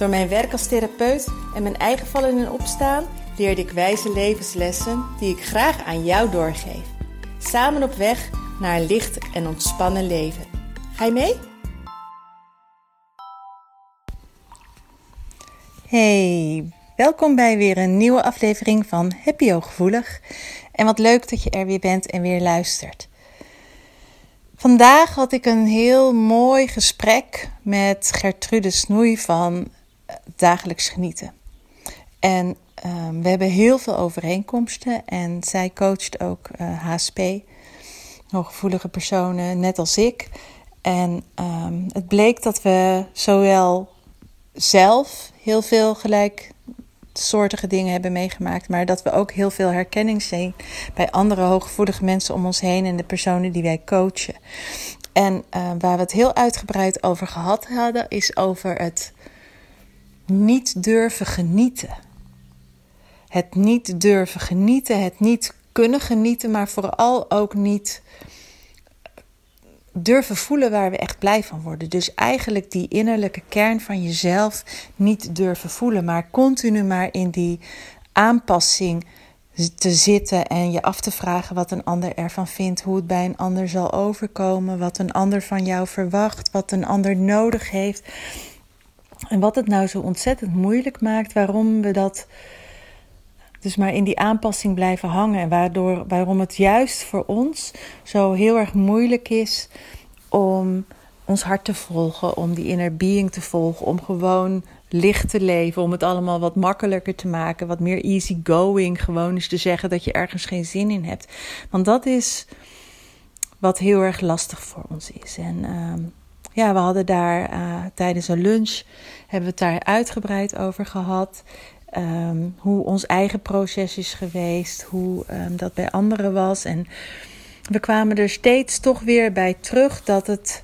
Door mijn werk als therapeut en mijn eigen vallen en opstaan leerde ik wijze levenslessen die ik graag aan jou doorgeef. Samen op weg naar een licht en ontspannen leven. Ga je mee? Hey, welkom bij weer een nieuwe aflevering van Happy Hooggevoelig. En wat leuk dat je er weer bent en weer luistert. Vandaag had ik een heel mooi gesprek met Gertrude Snoei van Dagelijks Genieten. En um, we hebben heel veel overeenkomsten en zij coacht ook uh, eh, HSP, hooggevoelige personen, net als ik. En um, het bleek dat we zowel zelf heel veel gelijksoortige dingen hebben meegemaakt, maar dat we ook heel veel herkenning zien bij andere hooggevoelige mensen om ons heen en de personen die wij coachen. En uh, waar we het heel uitgebreid over gehad hadden, is over het niet durven genieten. Het niet durven genieten, het niet kunnen genieten, maar vooral ook niet durven voelen waar we echt blij van worden. Dus eigenlijk die innerlijke kern van jezelf niet durven voelen, maar continu maar in die aanpassing te zitten en je af te vragen wat een ander ervan vindt, hoe het bij een ander zal overkomen, wat een ander van jou verwacht, wat een ander nodig heeft. En wat het nou zo ontzettend moeilijk maakt, waarom we dat dus maar in die aanpassing blijven hangen. En waardoor, waarom het juist voor ons zo heel erg moeilijk is om ons hart te volgen, om die inner being te volgen, om gewoon licht te leven, om het allemaal wat makkelijker te maken, wat meer easy going, gewoon eens te zeggen dat je ergens geen zin in hebt. Want dat is wat heel erg lastig voor ons is. En uh, ja, we hadden daar uh, tijdens een lunch hebben we het daar uitgebreid over gehad. Um, hoe ons eigen proces is geweest, hoe um, dat bij anderen was. En we kwamen er steeds toch weer bij terug dat het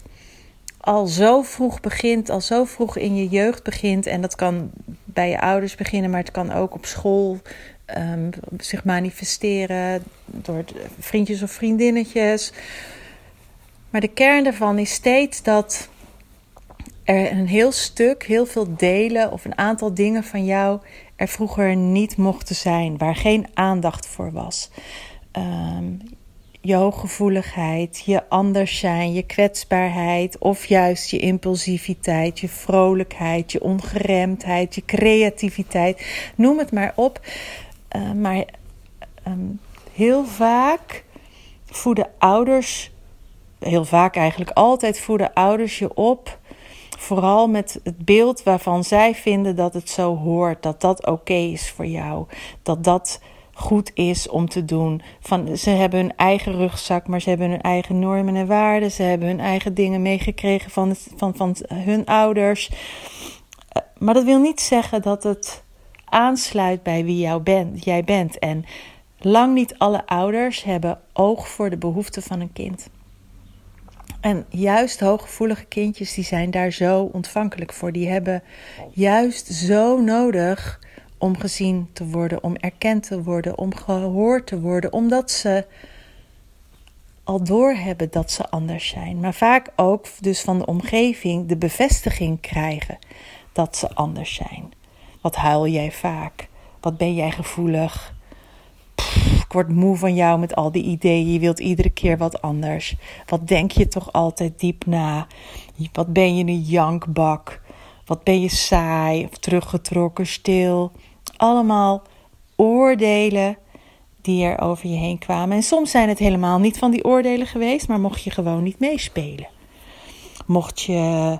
al zo vroeg begint, al zo vroeg in je jeugd begint. En dat kan bij je ouders beginnen, maar het kan ook op school um, zich manifesteren door vriendjes of vriendinnetjes. Maar de kern daarvan is steeds dat er een heel stuk, heel veel delen of een aantal dingen van jou er vroeger niet mochten zijn, waar geen aandacht voor was. Um, je hooggevoeligheid, je anders zijn, je kwetsbaarheid of juist je impulsiviteit, je vrolijkheid, je ongeremdheid, je creativiteit, noem het maar op. Uh, maar um, heel vaak voeden ouders, heel vaak eigenlijk altijd voeden ouders je op Vooral met het beeld waarvan zij vinden dat het zo hoort, dat dat oké is voor jou, dat dat goed is om te doen. Van, ze hebben hun eigen rugzak, maar ze hebben hun eigen normen en waarden. Ze hebben hun eigen dingen meegekregen van, van, van hun ouders. Eh, maar dat wil niet zeggen dat het aansluit bij wie jou bent, jij bent. En lang niet alle ouders hebben oog voor de behoeften van een kind. En juist hooggevoelige kindjes, die zijn daar zo ontvankelijk voor. Die hebben juist zo nodig om gezien te worden, om erkend te worden, om gehoord te worden, omdat ze al doorhebben dat ze anders zijn. Maar vaak ook dus van de omgeving de bevestiging krijgen dat ze anders zijn. Wat huil jij vaak? Wat ben jij gevoelig? Ik word moe van jou met al die ideeën. Je wilt iedere keer wat anders. Wat denk je toch altijd diep na? Wat ben je een jankbak? Wat ben je saai of teruggetrokken, stil? Allemaal oordelen die er over je heen kwamen. En soms zijn het helemaal niet van die oordelen geweest, maar mocht je gewoon niet meespelen. Mocht je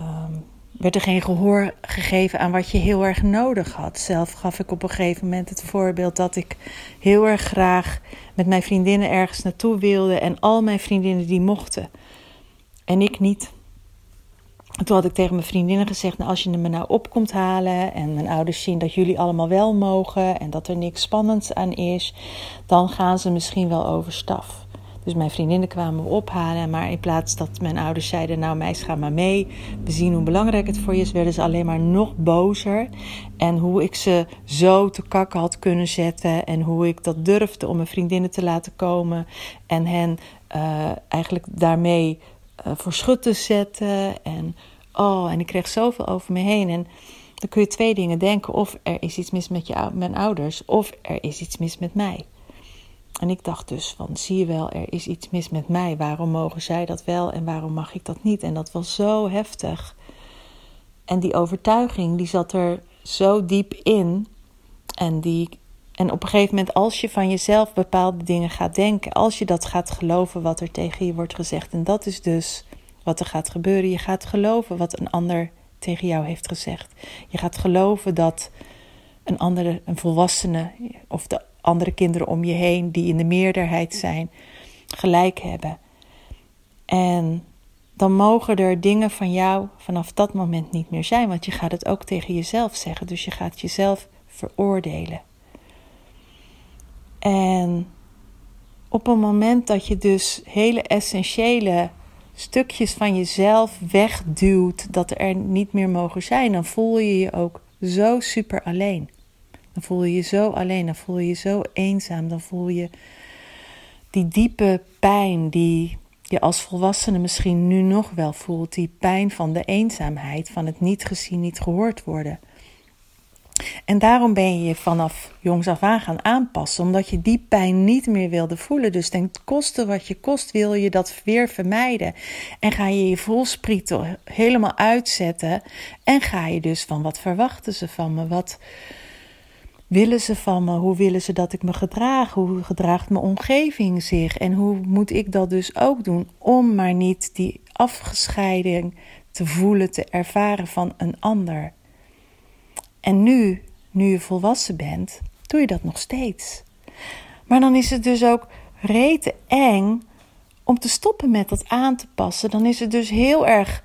um, werd er geen gehoor gegeven aan wat je heel erg nodig had. Zelf gaf ik op een gegeven moment het voorbeeld dat ik heel erg graag met mijn vriendinnen ergens naartoe wilde en al mijn vriendinnen die mochten en ik niet. toen had ik tegen mijn vriendinnen gezegd: nou, als je me nou op komt halen en mijn ouders zien dat jullie allemaal wel mogen en dat er niks spannends aan is, dan gaan ze misschien wel overstaf. Dus mijn vriendinnen kwamen me ophalen, maar in plaats dat mijn ouders zeiden: Nou, meis, ga maar mee. We zien hoe belangrijk het voor je is, werden ze alleen maar nog bozer. En hoe ik ze zo te kakken had kunnen zetten en hoe ik dat durfde om mijn vriendinnen te laten komen en hen uh, eigenlijk daarmee uh, voor schut te zetten. En, oh, en ik kreeg zoveel over me heen. En dan kun je twee dingen denken: of er is iets mis met je, mijn ouders, of er is iets mis met mij. En ik dacht dus van, zie je wel, er is iets mis met mij. Waarom mogen zij dat wel en waarom mag ik dat niet? En dat was zo heftig. En die overtuiging, die zat er zo diep in. En, die, en op een gegeven moment, als je van jezelf bepaalde dingen gaat denken, als je dat gaat geloven wat er tegen je wordt gezegd, en dat is dus wat er gaat gebeuren. Je gaat geloven wat een ander tegen jou heeft gezegd. Je gaat geloven dat een andere, een volwassene of de andere kinderen om je heen die in de meerderheid zijn, gelijk hebben. En dan mogen er dingen van jou vanaf dat moment niet meer zijn, want je gaat het ook tegen jezelf zeggen. Dus je gaat jezelf veroordelen. En op een moment dat je dus hele essentiële stukjes van jezelf wegduwt, dat er niet meer mogen zijn, dan voel je je ook zo super alleen. Dan voel je je zo alleen, dan voel je je zo eenzaam, dan voel je die diepe pijn die je als volwassene misschien nu nog wel voelt, die pijn van de eenzaamheid, van het niet gezien, niet gehoord worden. En daarom ben je je vanaf jongs af aan gaan aanpassen, omdat je die pijn niet meer wilde voelen. Dus ten koste wat je kost, wil je dat weer vermijden. En ga je je volsprieten helemaal uitzetten. En ga je dus van wat verwachten ze van me? Wat, willen ze van me? Hoe willen ze dat ik me gedraag? Hoe gedraagt mijn omgeving zich? En hoe moet ik dat dus ook doen om maar niet die afgescheiding te voelen, te ervaren van een ander? En nu, nu je volwassen bent, doe je dat nog steeds. Maar dan is het dus ook rete eng om te stoppen met dat aan te passen. Dan is het dus heel erg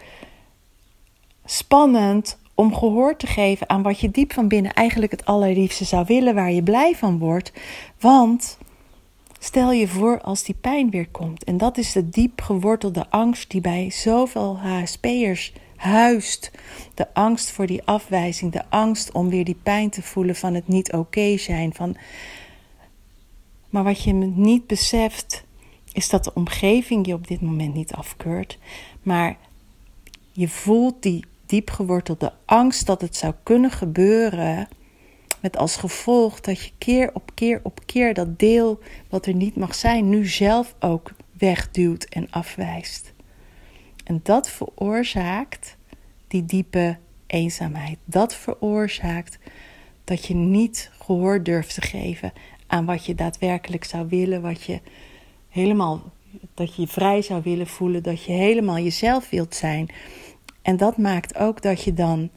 spannend om gehoor te geven aan wat je diep van binnen eigenlijk het allerliefste zou willen, waar je blij van wordt. Want stel je voor als die pijn weer komt. En dat is de diep gewortelde angst die bij zoveel HSP'ers huist. De angst voor die afwijzing, de angst om weer die pijn te voelen van het niet oké zijn. Van... Maar wat je niet beseft, is dat de omgeving je op dit moment niet afkeurt. Maar je voelt die diep gewortelde angst dat het zou kunnen gebeuren. Met als gevolg dat je keer op keer op keer dat deel wat er niet mag zijn, nu zelf ook wegduwt en afwijst. En dat veroorzaakt die diepe eenzaamheid. Dat veroorzaakt dat je niet gehoor durft te geven aan wat je daadwerkelijk zou willen, wat je helemaal dat je vrij zou willen voelen, dat je helemaal jezelf wilt zijn. En dat maakt ook dat je dan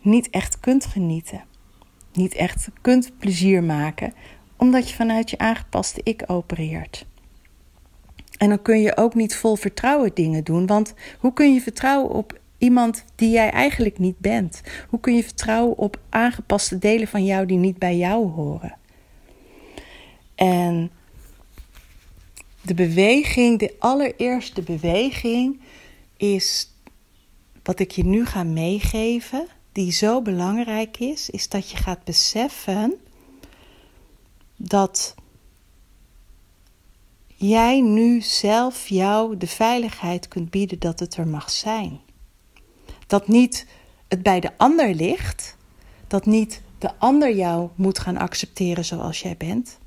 niet echt kunt genieten. Niet echt kunt plezier maken, omdat je vanuit je aangepaste ik opereert. En dan kun je ook niet vol vertrouwen dingen doen, want hoe kun je vertrouwen op iemand die jij eigenlijk niet bent? Hoe kun je vertrouwen op aangepaste delen van jou die niet bij jou horen? En de beweging, de allereerste beweging, is wat ik je nu ga meegeven, die zo belangrijk is, is dat je gaat beseffen dat jij nu zelf jou de veiligheid kunt bieden dat het er mag zijn. Dat niet het bij de ander ligt, dat niet de ander jou moet gaan accepteren zoals jij bent,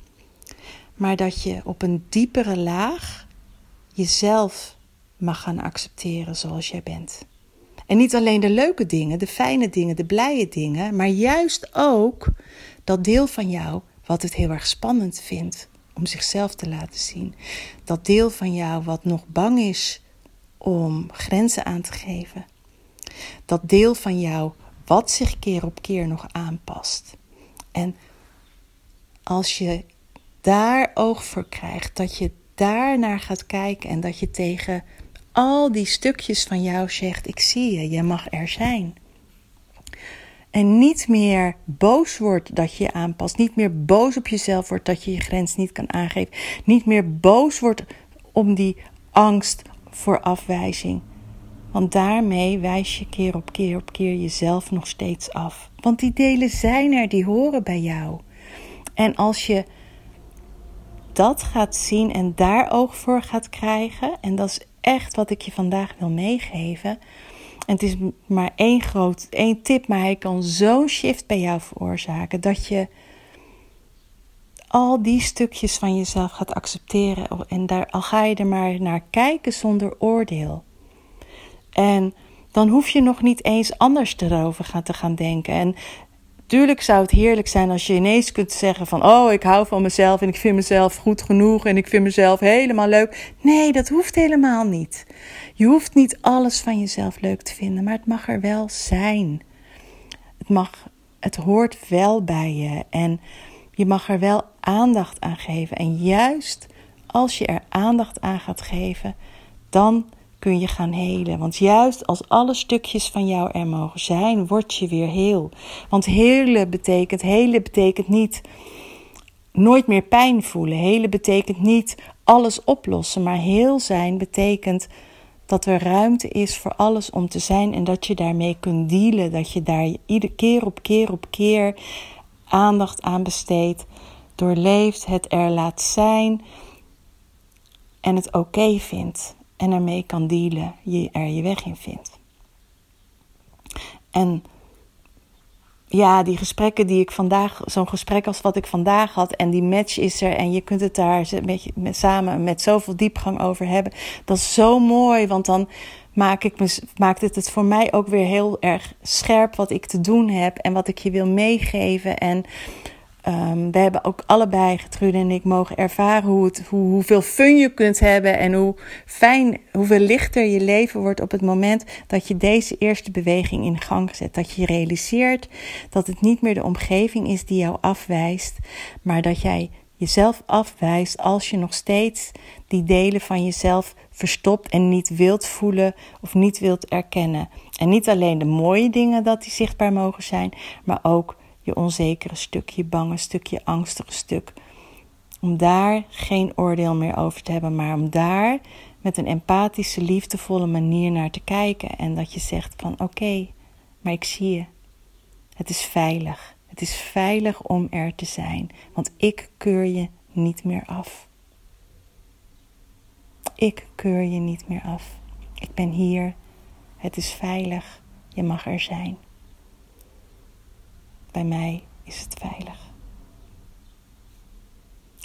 maar dat je op een diepere laag jezelf mag gaan accepteren zoals jij bent. En niet alleen de leuke dingen, de fijne dingen, de blije dingen, maar juist ook dat deel van jou wat het heel erg spannend vindt om zichzelf te laten zien. Dat deel van jou wat nog bang is om grenzen aan te geven. Dat deel van jou wat zich keer op keer nog aanpast. En als je daar oog voor krijgt, dat je daar naar gaat kijken en dat je tegen al die stukjes van jou zegt: Ik zie je, je mag er zijn. En niet meer boos wordt dat je je aanpast. Niet meer boos op jezelf wordt dat je je grens niet kan aangeven. Niet meer boos wordt om die angst voor afwijzing. Want daarmee wijs je keer op keer op keer jezelf nog steeds af. Want die delen zijn er, die horen bij jou. En als je dat gaat zien en daar oog voor gaat krijgen, en dat is echt wat ik je vandaag wil meegeven. En het is maar één groot, één tip, maar hij kan zo'n shift bij jou veroorzaken dat je al die stukjes van jezelf gaat accepteren. En daar, al ga je er maar naar kijken zonder oordeel. En dan hoef je nog niet eens anders erover te gaan denken. En Tuurlijk zou het heerlijk zijn als je ineens kunt zeggen van oh, ik hou van mezelf en ik vind mezelf goed genoeg en ik vind mezelf helemaal leuk. Nee, dat hoeft helemaal niet. Je hoeft niet alles van jezelf leuk te vinden, maar het mag er wel zijn. Het mag het hoort wel bij je en je mag er wel aandacht aan geven. En juist als je er aandacht aan gaat geven, dan kun je gaan helen. Want juist als alle stukjes van jou er mogen zijn, word je weer heel. Want helen betekent, helen betekent niet nooit meer pijn voelen. Helen betekent niet alles oplossen, maar heel zijn betekent dat er ruimte is voor alles om te zijn en dat je daarmee kunt dealen. Dat je daar iedere keer op keer op keer aandacht aan besteedt, doorleeft, het er laat zijn en het oké vindt en ermee kan dealen, je er je weg in vindt. En ja, die gesprekken die ik vandaag, zo'n gesprek als wat ik vandaag had, en die match is er, en je kunt het daar met, samen met zoveel diepgang over hebben. Dat is zo mooi, want dan maak ik me, maakt het het voor mij ook weer heel erg scherp wat ik te doen heb en wat ik je wil meegeven. En Um, we hebben ook allebei, Getrude en ik, mogen ervaren hoe het, hoe, hoeveel fun je kunt hebben en hoe fijn, hoeveel lichter je leven wordt op het moment dat je deze eerste beweging in gang zet. Dat je realiseert dat het niet meer de omgeving is die jou afwijst, maar dat jij jezelf afwijst als je nog steeds die delen van jezelf verstopt en niet wilt voelen of niet wilt erkennen. En niet alleen de mooie dingen dat die zichtbaar mogen zijn, maar ook je onzekere stuk, je bange stuk, je angstige stuk. Om daar geen oordeel meer over te hebben, maar om daar met een empathische, liefdevolle manier naar te kijken. En dat je zegt van oké, maar ik zie je. Het is veilig. Het is veilig om er te zijn, want ik keur je niet meer af. Ik keur je niet meer af. Ik ben hier. Het is veilig. Je mag er zijn. Bij mij is het veilig.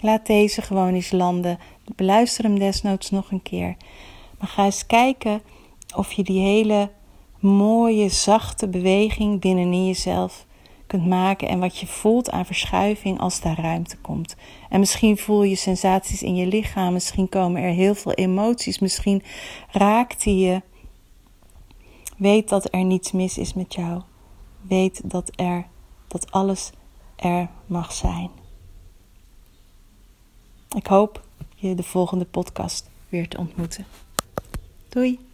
Laat deze gewoon eens landen. Beluister hem desnoods nog een keer. Maar ga eens kijken of je die hele mooie, zachte beweging binnenin jezelf kunt maken en wat je voelt aan verschuiving als daar ruimte komt. En misschien voel je sensaties in je lichaam, misschien komen er heel veel emoties, misschien raakt hij je. Weet dat er niets mis is met jou. Weet dat er dat alles er mag zijn. Ik hoop je de volgende podcast weer te ontmoeten. Doei!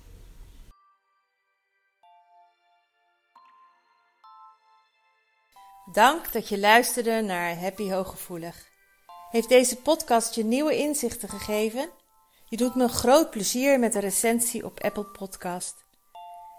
Dank dat je luisterde naar Happy Hooggevoelig. Heeft deze podcast je nieuwe inzichten gegeven? Je doet me groot plezier met een recensie op Apple Podcast.